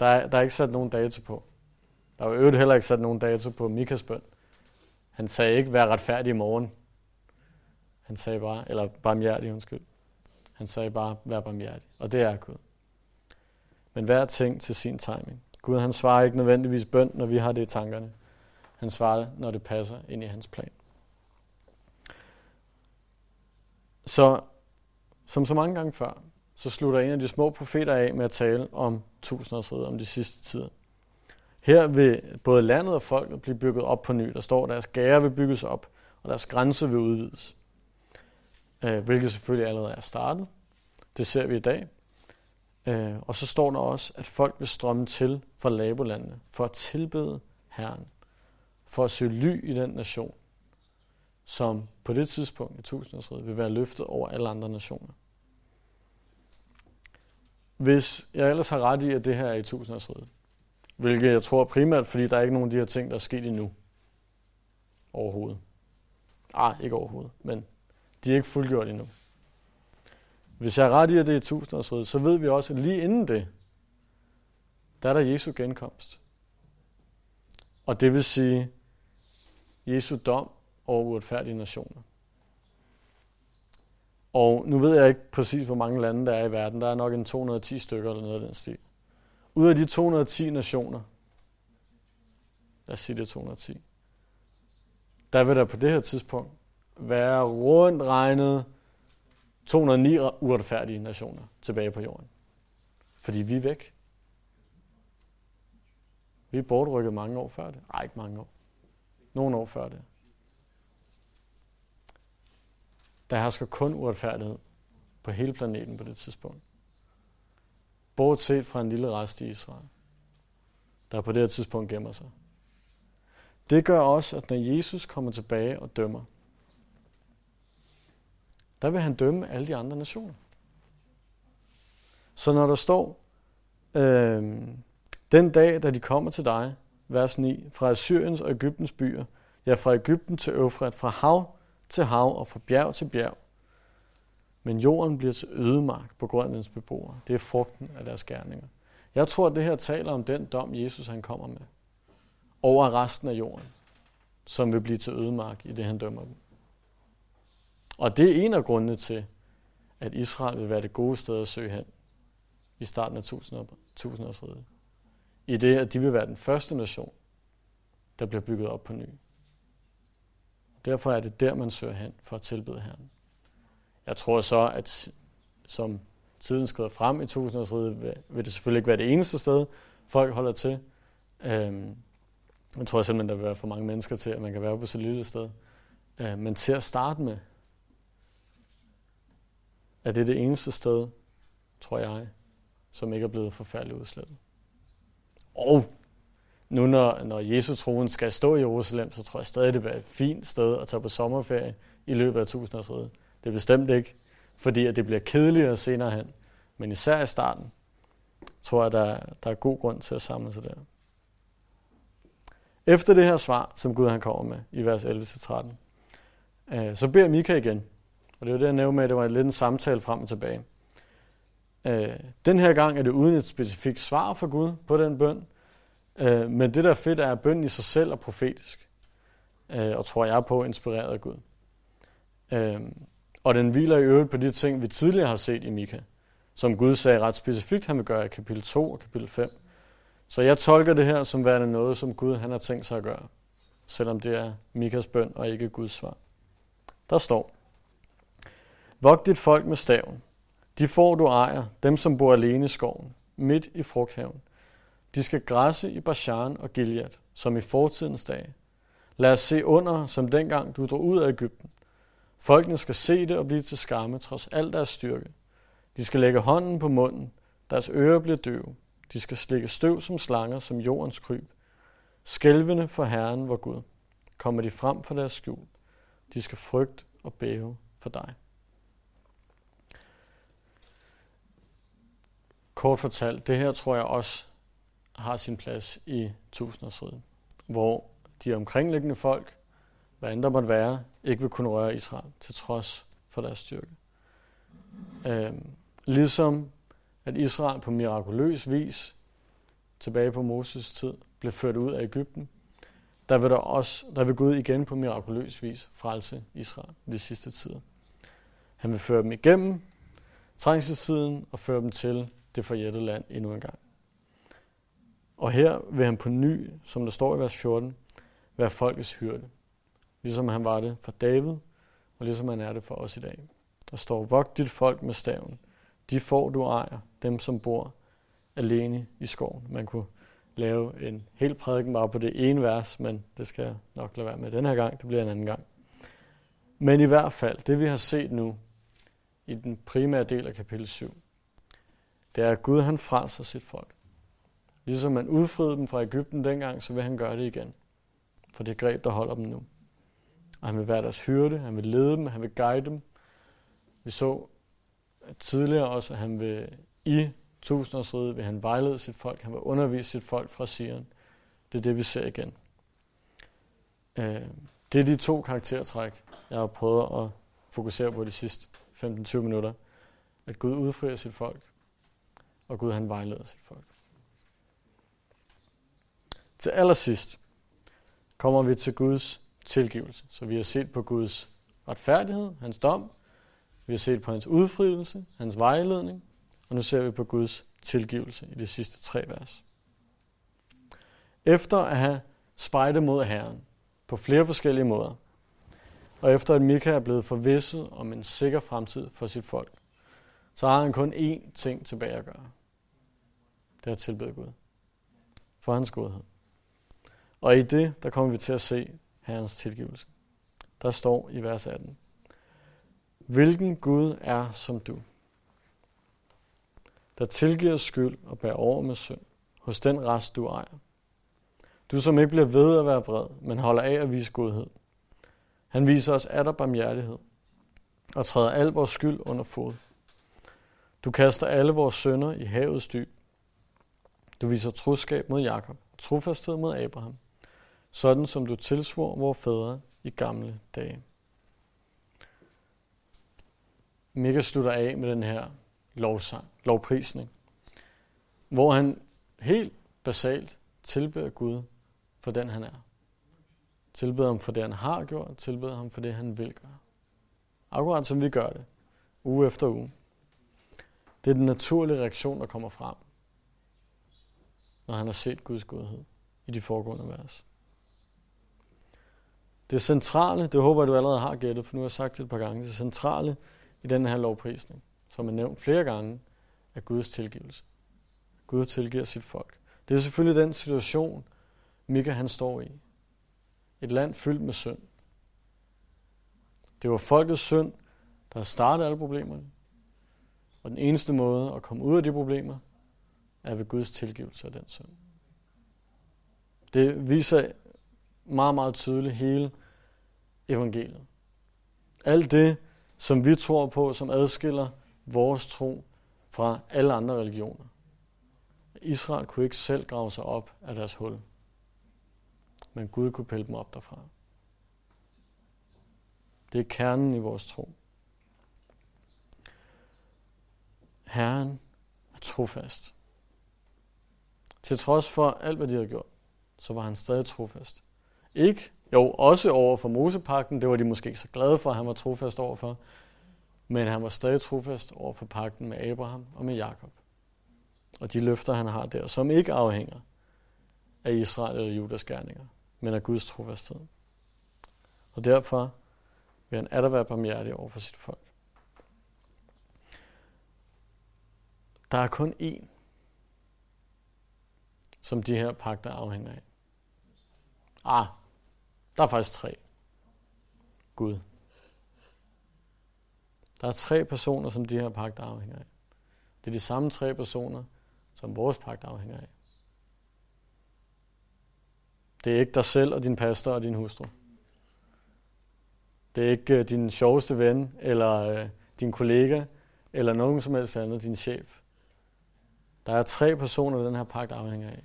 Der er, der er ikke sat nogen dato på. Der var øvrigt heller ikke sat nogen dato på Mikas bøn. Han sagde ikke, vær retfærdig i morgen. Han sagde bare, eller barmhjertig, undskyld. Han sagde bare, vær barmhjertig. Og det er Gud. Men hver ting til sin timing. Gud han svarer ikke nødvendigvis bøn, når vi har det i tankerne. Han svarer, når det passer ind i hans plan. Så som så mange gange før, så slutter en af de små profeter af med at tale om tusindårsriget, om de sidste tider. Her vil både landet og folket blive bygget op på ny. Der står, at deres gære vil bygges op, og deres grænse vil udvides. Øh, hvilket selvfølgelig allerede er startet. Det ser vi i dag. Øh, og så står der også, at folk vil strømme til fra labolandene for at tilbede Herren. For at søge ly i den nation, som på det tidspunkt i tusindårsriget vil være løftet over alle andre nationer. Hvis jeg ellers har ret i, at det her er i tusindårsriget, hvilket jeg tror primært, fordi der er ikke nogen af de her ting, der er sket endnu. Overhovedet. Ah, ikke overhovedet, men de er ikke fuldgjort endnu. Hvis jeg er ret i, at det er tusindårsriget, så ved vi også, at lige inden det, der er der Jesu genkomst. Og det vil sige Jesu dom over uretfærdige nationer. Og nu ved jeg ikke præcis, hvor mange lande der er i verden. Der er nok en 210 stykker eller noget af den stil. Ud af de 210 nationer, lad os sige det 210, der vil der på det her tidspunkt være rundt regnet 209 uretfærdige nationer tilbage på jorden. Fordi vi er væk. Vi er bortrykket mange år før det. Nej, ikke mange år. Nogle år før det. Der hersker kun uretfærdighed på hele planeten på det tidspunkt. Bortset fra en lille rest i Israel, der på det her tidspunkt gemmer sig. Det gør også, at når Jesus kommer tilbage og dømmer, der vil han dømme alle de andre nationer. Så når der står, øh, den dag, da de kommer til dig, vers 9, fra Assyriens og Ægyptens byer, ja, fra Ægypten til Øfrat, fra hav til hav og fra bjerg til bjerg, men jorden bliver til ødemark på grund af dens beboere. Det er frugten af deres gerninger. Jeg tror, at det her taler om den dom, Jesus han kommer med over resten af jorden, som vil blive til ødemark i det, han dømmer dem. Og det er en af grundene til, at Israel vil være det gode sted at søge hen i starten af tusindårsriget. I det, at de vil være den første nation, der bliver bygget op på ny. Derfor er det der, man søger hen for at tilbede Herren. Jeg tror så, at som tiden skrider frem i tusindårsriget, vil det selvfølgelig ikke være det eneste sted, folk holder til. Øhm, jeg tror simpelthen, der vil være for mange mennesker til, at man kan være på så lille sted. Øh, men til at starte med, er det det eneste sted, tror jeg, som ikke er blevet forfærdeligt udslettet. Og nu når, når Jesus troen skal stå i Jerusalem, så tror jeg stadig, det bliver et fint sted at tage på sommerferie i løbet af tusindårsriget. Det er bestemt ikke, fordi at det bliver kedeligere senere hen. Men især i starten, tror jeg, der, der er god grund til at samle sig der. Efter det her svar, som Gud han kommer med i vers 11-13, øh, så beder Mika igen. Og det var det, jeg nævnte med, at det var lidt en samtale frem og tilbage. Øh, den her gang er det uden et specifikt svar fra Gud på den bøn, øh, men det der er fedt er, at bønnen i sig selv er profetisk, øh, og tror jeg på, inspireret af Gud. Øh, og den hviler i øvrigt på de ting, vi tidligere har set i Mika, som Gud sagde ret specifikt, han vil gøre i kapitel 2 og kapitel 5. Så jeg tolker det her som værende noget, som Gud han har tænkt sig at gøre, selvom det er Mikas bøn og ikke Guds svar. Der står, Vogt dit folk med staven. De får du ejer, dem som bor alene i skoven, midt i frugthaven. De skal græsse i Bashan og Gilead, som i fortidens dage. Lad os se under, som dengang du drog ud af Ægypten. Folkene skal se det og blive til skamme, trods al deres styrke. De skal lægge hånden på munden, deres ører bliver døve. De skal slikke støv som slanger, som jordens kryb. Skælvende for Herren vor Gud. Kommer de frem for deres skjul. De skal frygte og bæve for dig. Kort fortalt, det her tror jeg også har sin plads i tusindårsriget, hvor de omkringliggende folk, hvad end der måtte være, ikke vil kunne røre Israel, til trods for deres styrke. Øh, ligesom at Israel på mirakuløs vis tilbage på Moses tid blev ført ud af Ægypten, der vil, der også, der vil Gud igen på mirakuløs vis frelse Israel i de sidste tider. Han vil føre dem igennem trængselstiden og føre dem til det forjættede land endnu en gang. Og her vil han på ny, som der står i vers 14, være folkets hyrde. Ligesom han var det for David, og ligesom han er det for os i dag. Der står, vogt dit folk med staven. De får du ejer, dem som bor alene i skoven. Man kunne lave en hel prædiken bare på det ene vers, men det skal jeg nok lade være med den her gang. Det bliver en anden gang. Men i hvert fald, det vi har set nu i den primære del af kapitel 7, det er, at Gud han frelser sit folk. Ligesom man udfriede dem fra Ægypten dengang, så vil han gøre det igen. For det greb, der holder dem nu. Og han vil være deres hyrde, han vil lede dem, han vil guide dem. Vi så tidligere også, at han vil i tusindårsriget, vil han vejlede sit folk, han vil undervise sit folk fra Sion. Det er det, vi ser igen. Øh, det er de to karaktertræk, jeg har prøvet at fokusere på de sidste 15-20 minutter. At Gud udfrier sit folk, og Gud han vejleder sit folk. Til allersidst kommer vi til Guds tilgivelse. Så vi har set på Guds retfærdighed, hans dom, vi har set på hans udfrielse, hans vejledning, og nu ser vi på Guds tilgivelse i de sidste tre vers. Efter at have spejdet mod Herren på flere forskellige måder, og efter at Mika er blevet forvisset om en sikker fremtid for sit folk, så har han kun én ting tilbage at gøre. Det er at tilbede Gud. For hans godhed. Og i det, der kommer vi til at se Herrens tilgivelse. Der står i vers 18. Hvilken Gud er som du, der tilgiver skyld og bærer over med synd, hos den rest du ejer. Du som ikke bliver ved at være vred, men holder af at vise godhed. Han viser os atter barmhjertighed og træder al vores skyld under fod. Du kaster alle vores sønder i havets dyb. Du viser troskab mod Jakob og trofasthed mod Abraham, sådan som du tilsvor vores fædre i gamle dage. Mika slutter af med den her lovsang, lovprisning, hvor han helt basalt tilbeder Gud for den han er. Tilbeder ham for det han har gjort, tilbeder ham for det han vil gøre. Akkurat som vi gør det, uge efter uge. Det er den naturlige reaktion, der kommer frem, når han har set Guds godhed i de foregående vers. Det centrale, det håber jeg, du allerede har gættet, for nu har jeg sagt det et par gange, det centrale i den her lovprisning, som er nævnt flere gange, er Guds tilgivelse. Gud tilgiver sit folk. Det er selvfølgelig den situation, Mika han står i. Et land fyldt med synd. Det var folkets synd, der startede alle problemerne. Og den eneste måde at komme ud af de problemer, er ved Guds tilgivelse af den synd. Det viser meget, meget tydeligt hele evangeliet. Alt det, som vi tror på, som adskiller vores tro fra alle andre religioner. Israel kunne ikke selv grave sig op af deres hul. Men Gud kunne pille dem op derfra. Det er kernen i vores tro. Herren er trofast. Til trods for alt, hvad de har gjort, så var han stadig trofast. Ikke, jo, også over for Mosepakten, det var de måske ikke så glade for, at han var trofast overfor, men han var stadig trofast over for pakten med Abraham og med Jakob. Og de løfter, han har der, som ikke afhænger af Israel eller Judas gerninger, men af Guds trofasthed. Og derfor vil han atter være barmhjertig over for sit folk. Der er kun én, som de her pakter afhænger af. Ah, der er faktisk tre. Gud. Der er tre personer, som de her pagt afhænger af. Det er de samme tre personer, som vores pagt afhænger af. Det er ikke dig selv og din pastor og din hustru. Det er ikke uh, din sjoveste ven, eller uh, din kollega, eller nogen som helst andet, din chef. Der er tre personer, den her pagt afhænger af.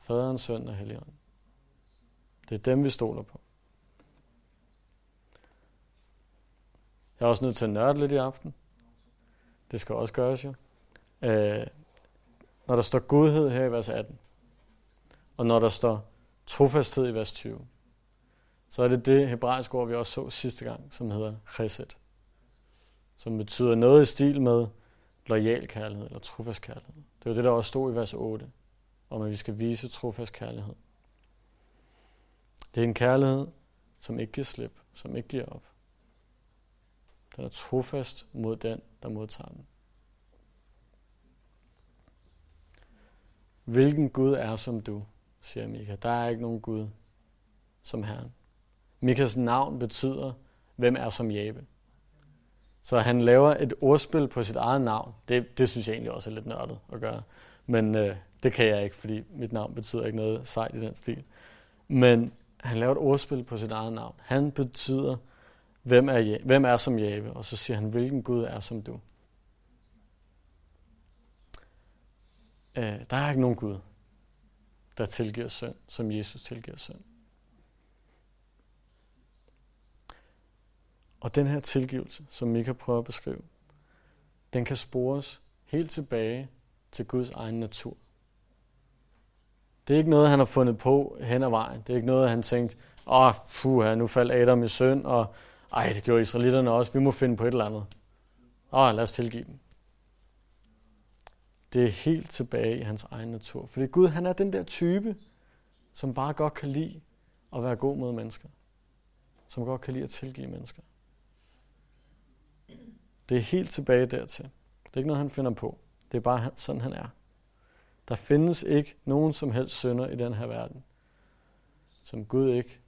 Faderen, Søn og Helligånden. Det er dem, vi stoler på. Jeg er også nødt til at nørde lidt i aften. Det skal også gøres jo. Øh, når der står godhed her i vers 18, og når der står trofasthed i vers 20, så er det det hebraiske ord, vi også så sidste gang, som hedder chesed, som betyder noget i stil med lojal kærlighed eller trofast kærlighed. Det var det, der også stod i vers 8, om at vi skal vise trofast kærlighed. Det er en kærlighed, som ikke giver slip, som ikke giver op. Den er trofast mod den, der modtager den. Hvilken Gud er som du, siger Mika. Der er ikke nogen Gud som Herren. Mikas navn betyder, hvem er som Jabe. Så han laver et ordspil på sit eget navn. Det, det synes jeg egentlig også er lidt nørdet at gøre. Men øh, det kan jeg ikke, fordi mit navn betyder ikke noget sejt i den stil. Men han laver et ordspil på sit eget navn. Han betyder, hvem er, hvem er som Jave? og så siger han, hvilken Gud er som du. Øh, der er ikke nogen Gud, der tilgiver synd, som Jesus tilgiver synd. Og den her tilgivelse, som Mika prøver at beskrive, den kan spores helt tilbage til Guds egen natur. Det er ikke noget, han har fundet på hen ad vejen. Det er ikke noget, han tænkte, åh, oh, nu faldt Adam i synd, og ej, det gjorde israelitterne også, vi må finde på et eller andet. Åh, oh, lad os tilgive dem. Det er helt tilbage i hans egen natur. Fordi Gud, han er den der type, som bare godt kan lide at være god mod mennesker. Som godt kan lide at tilgive mennesker. Det er helt tilbage dertil. Det er ikke noget, han finder på. Det er bare sådan, han er. Der findes ikke nogen som helst synder i den her verden, som Gud ikke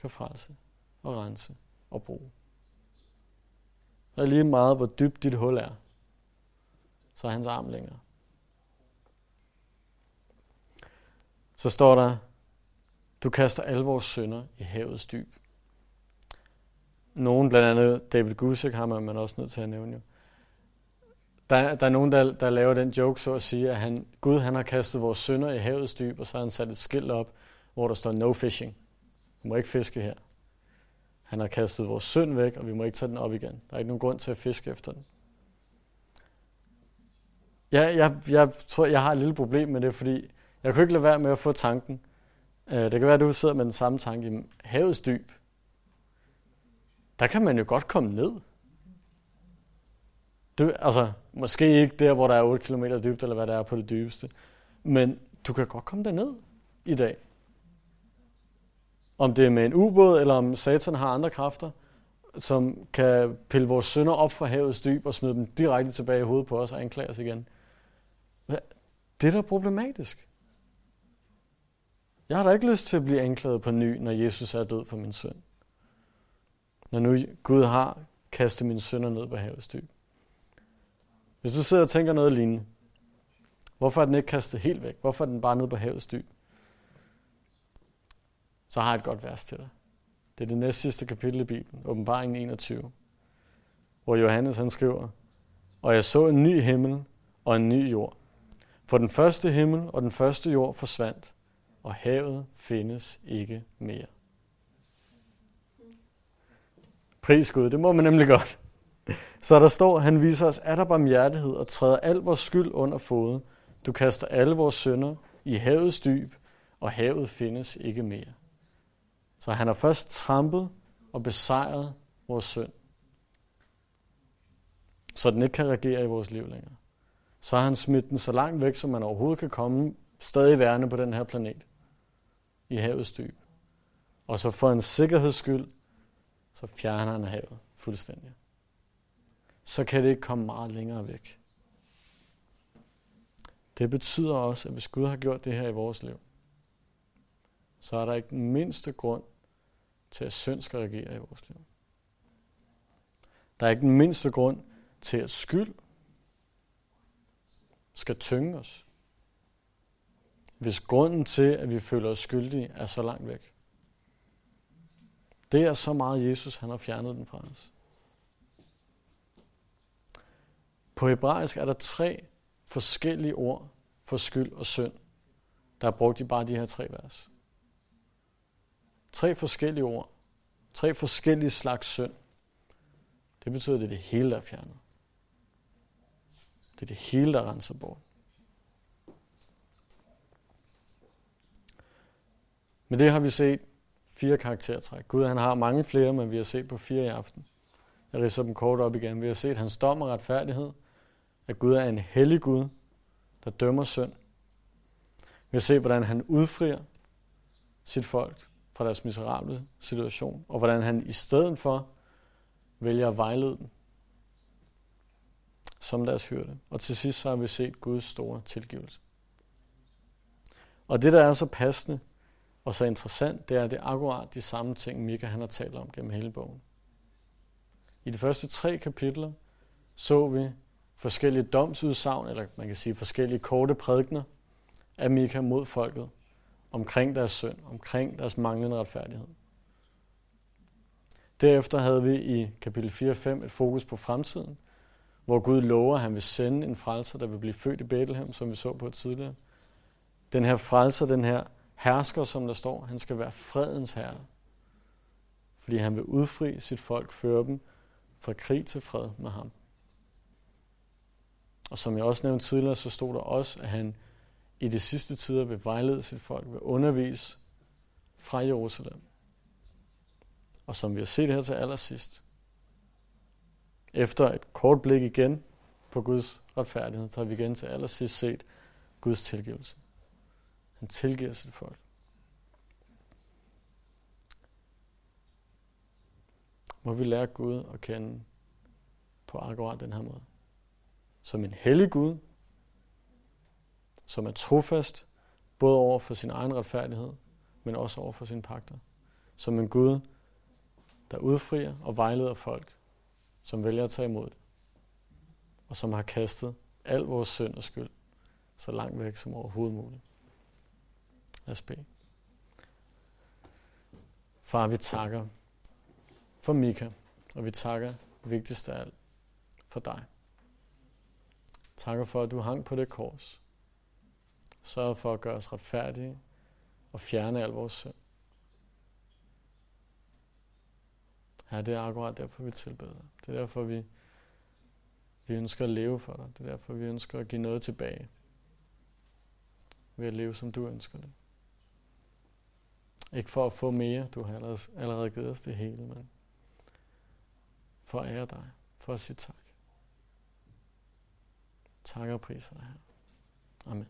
kan frelse og rense og bruge. Og lige meget, hvor dybt dit hul er, så er hans arm længere. Så står der, du kaster alle vores synder i havets dyb. Nogen, blandt andet David Gusick, har man også nødt til at nævne jo. Der, der er nogen, der, der laver den joke, så at sige, at han, Gud han har kastet vores synder i havets dyb, og så har han sat et skilt op, hvor der står no fishing. Vi må ikke fiske her. Han har kastet vores synd væk, og vi må ikke tage den op igen. Der er ikke nogen grund til at fiske efter den. Jeg, jeg, jeg tror, jeg har et lille problem med det, fordi jeg kunne ikke lade være med at få tanken. Øh, det kan være, at du sidder med den samme tanke i havets dyb. Der kan man jo godt komme ned. Du, altså, måske ikke der, hvor der er 8 km dybt, eller hvad der er på det dybeste. Men du kan godt komme ned i dag. Om det er med en ubåd, eller om satan har andre kræfter, som kan pille vores sønder op fra havets dyb og smide dem direkte tilbage i hovedet på os og anklage os igen. Det er da problematisk. Jeg har da ikke lyst til at blive anklaget på ny, når Jesus er død for min synd. Når nu Gud har kastet mine synder ned på havets dyb. Hvis du sidder og tænker noget lignende, hvorfor er den ikke kastet helt væk? Hvorfor er den bare nede på havets dyb? så har jeg et godt vers til dig. Det er det næst sidste kapitel i Bibelen, åbenbaringen 21, hvor Johannes han skriver, Og jeg så en ny himmel og en ny jord. For den første himmel og den første jord forsvandt, og havet findes ikke mere. Pris Gud, det må man nemlig godt. Så der står, han viser os at der barmhjertighed og træder al vores skyld under foden. Du kaster alle vores synder i havets dyb, og havet findes ikke mere. Så han har først trampet og besejret vores synd, så den ikke kan regere i vores liv længere. Så har han smidt den så langt væk, som man overhovedet kan komme, stadig værende på den her planet, i havets dyb. Og så for en sikkerheds skyld, så fjerner han havet fuldstændig. Så kan det ikke komme meget længere væk. Det betyder også, at hvis Gud har gjort det her i vores liv, så er der ikke den mindste grund til, at synd skal regere i vores liv. Der er ikke den mindste grund til, at skyld skal tynge os. Hvis grunden til, at vi føler os skyldige, er så langt væk. Det er så meget Jesus, han har fjernet den fra os. På hebraisk er der tre forskellige ord for skyld og synd, der er brugt i bare de her tre vers. Tre forskellige ord. Tre forskellige slags synd. Det betyder, at det er det hele, der er fjernet. Det er det hele, der renser bort. Men det har vi set fire karaktertræk. Gud han har mange flere, men vi har set på fire i aften. Jeg ridser dem kort op igen. Vi har set hans dom og retfærdighed. At Gud er en hellig Gud, der dømmer synd. Vi ser, hvordan han udfrier sit folk fra deres miserable situation, og hvordan han i stedet for vælger at vejlede dem som deres hyrde. Og til sidst så har vi set Guds store tilgivelse. Og det, der er så passende og så interessant, det er, at det er akkurat de samme ting, Mika han har talt om gennem hele bogen. I de første tre kapitler så vi forskellige domsudsagn, eller man kan sige forskellige korte prædikner af Mika mod folket omkring deres synd, omkring deres manglende retfærdighed. Derefter havde vi i kapitel 4 og 5 et fokus på fremtiden, hvor Gud lover, at han vil sende en frelser, der vil blive født i Bethlehem, som vi så på tidligere. Den her frelser, den her hersker, som der står, han skal være fredens herre. Fordi han vil udfri sit folk, føre dem fra krig til fred med ham. Og som jeg også nævnte tidligere, så stod der også, at han i de sidste tider vil vejlede sit folk, vil undervise fra Jerusalem. Og som vi har set her til allersidst, efter et kort blik igen på Guds retfærdighed, så har vi igen til allersidst set Guds tilgivelse. Han tilgiver sit folk. Må vi lære Gud at kende på akkurat den her måde. Som en hellig Gud, som er trofast, både over for sin egen retfærdighed, men også over for sine pakter. Som en Gud, der udfrier og vejleder folk, som vælger at tage imod det, og som har kastet al vores synd og skyld så langt væk som overhovedet muligt. Lad os bede. Far, vi takker for Mika, og vi takker vigtigst af alt for dig. Takker for, at du hang på det kors. Sørg for at gøre os retfærdige og fjerne al vores synd. Ja, det er akkurat derfor, vi tilbeder dig. Det er derfor, vi, vi ønsker at leve for dig. Det er derfor, vi ønsker at give noget tilbage. Ved at leve, som du ønsker det. Ikke for at få mere, du har allerede, allerede givet os det hele, men for at ære dig, for at sige tak takker og priser dig her. Amen.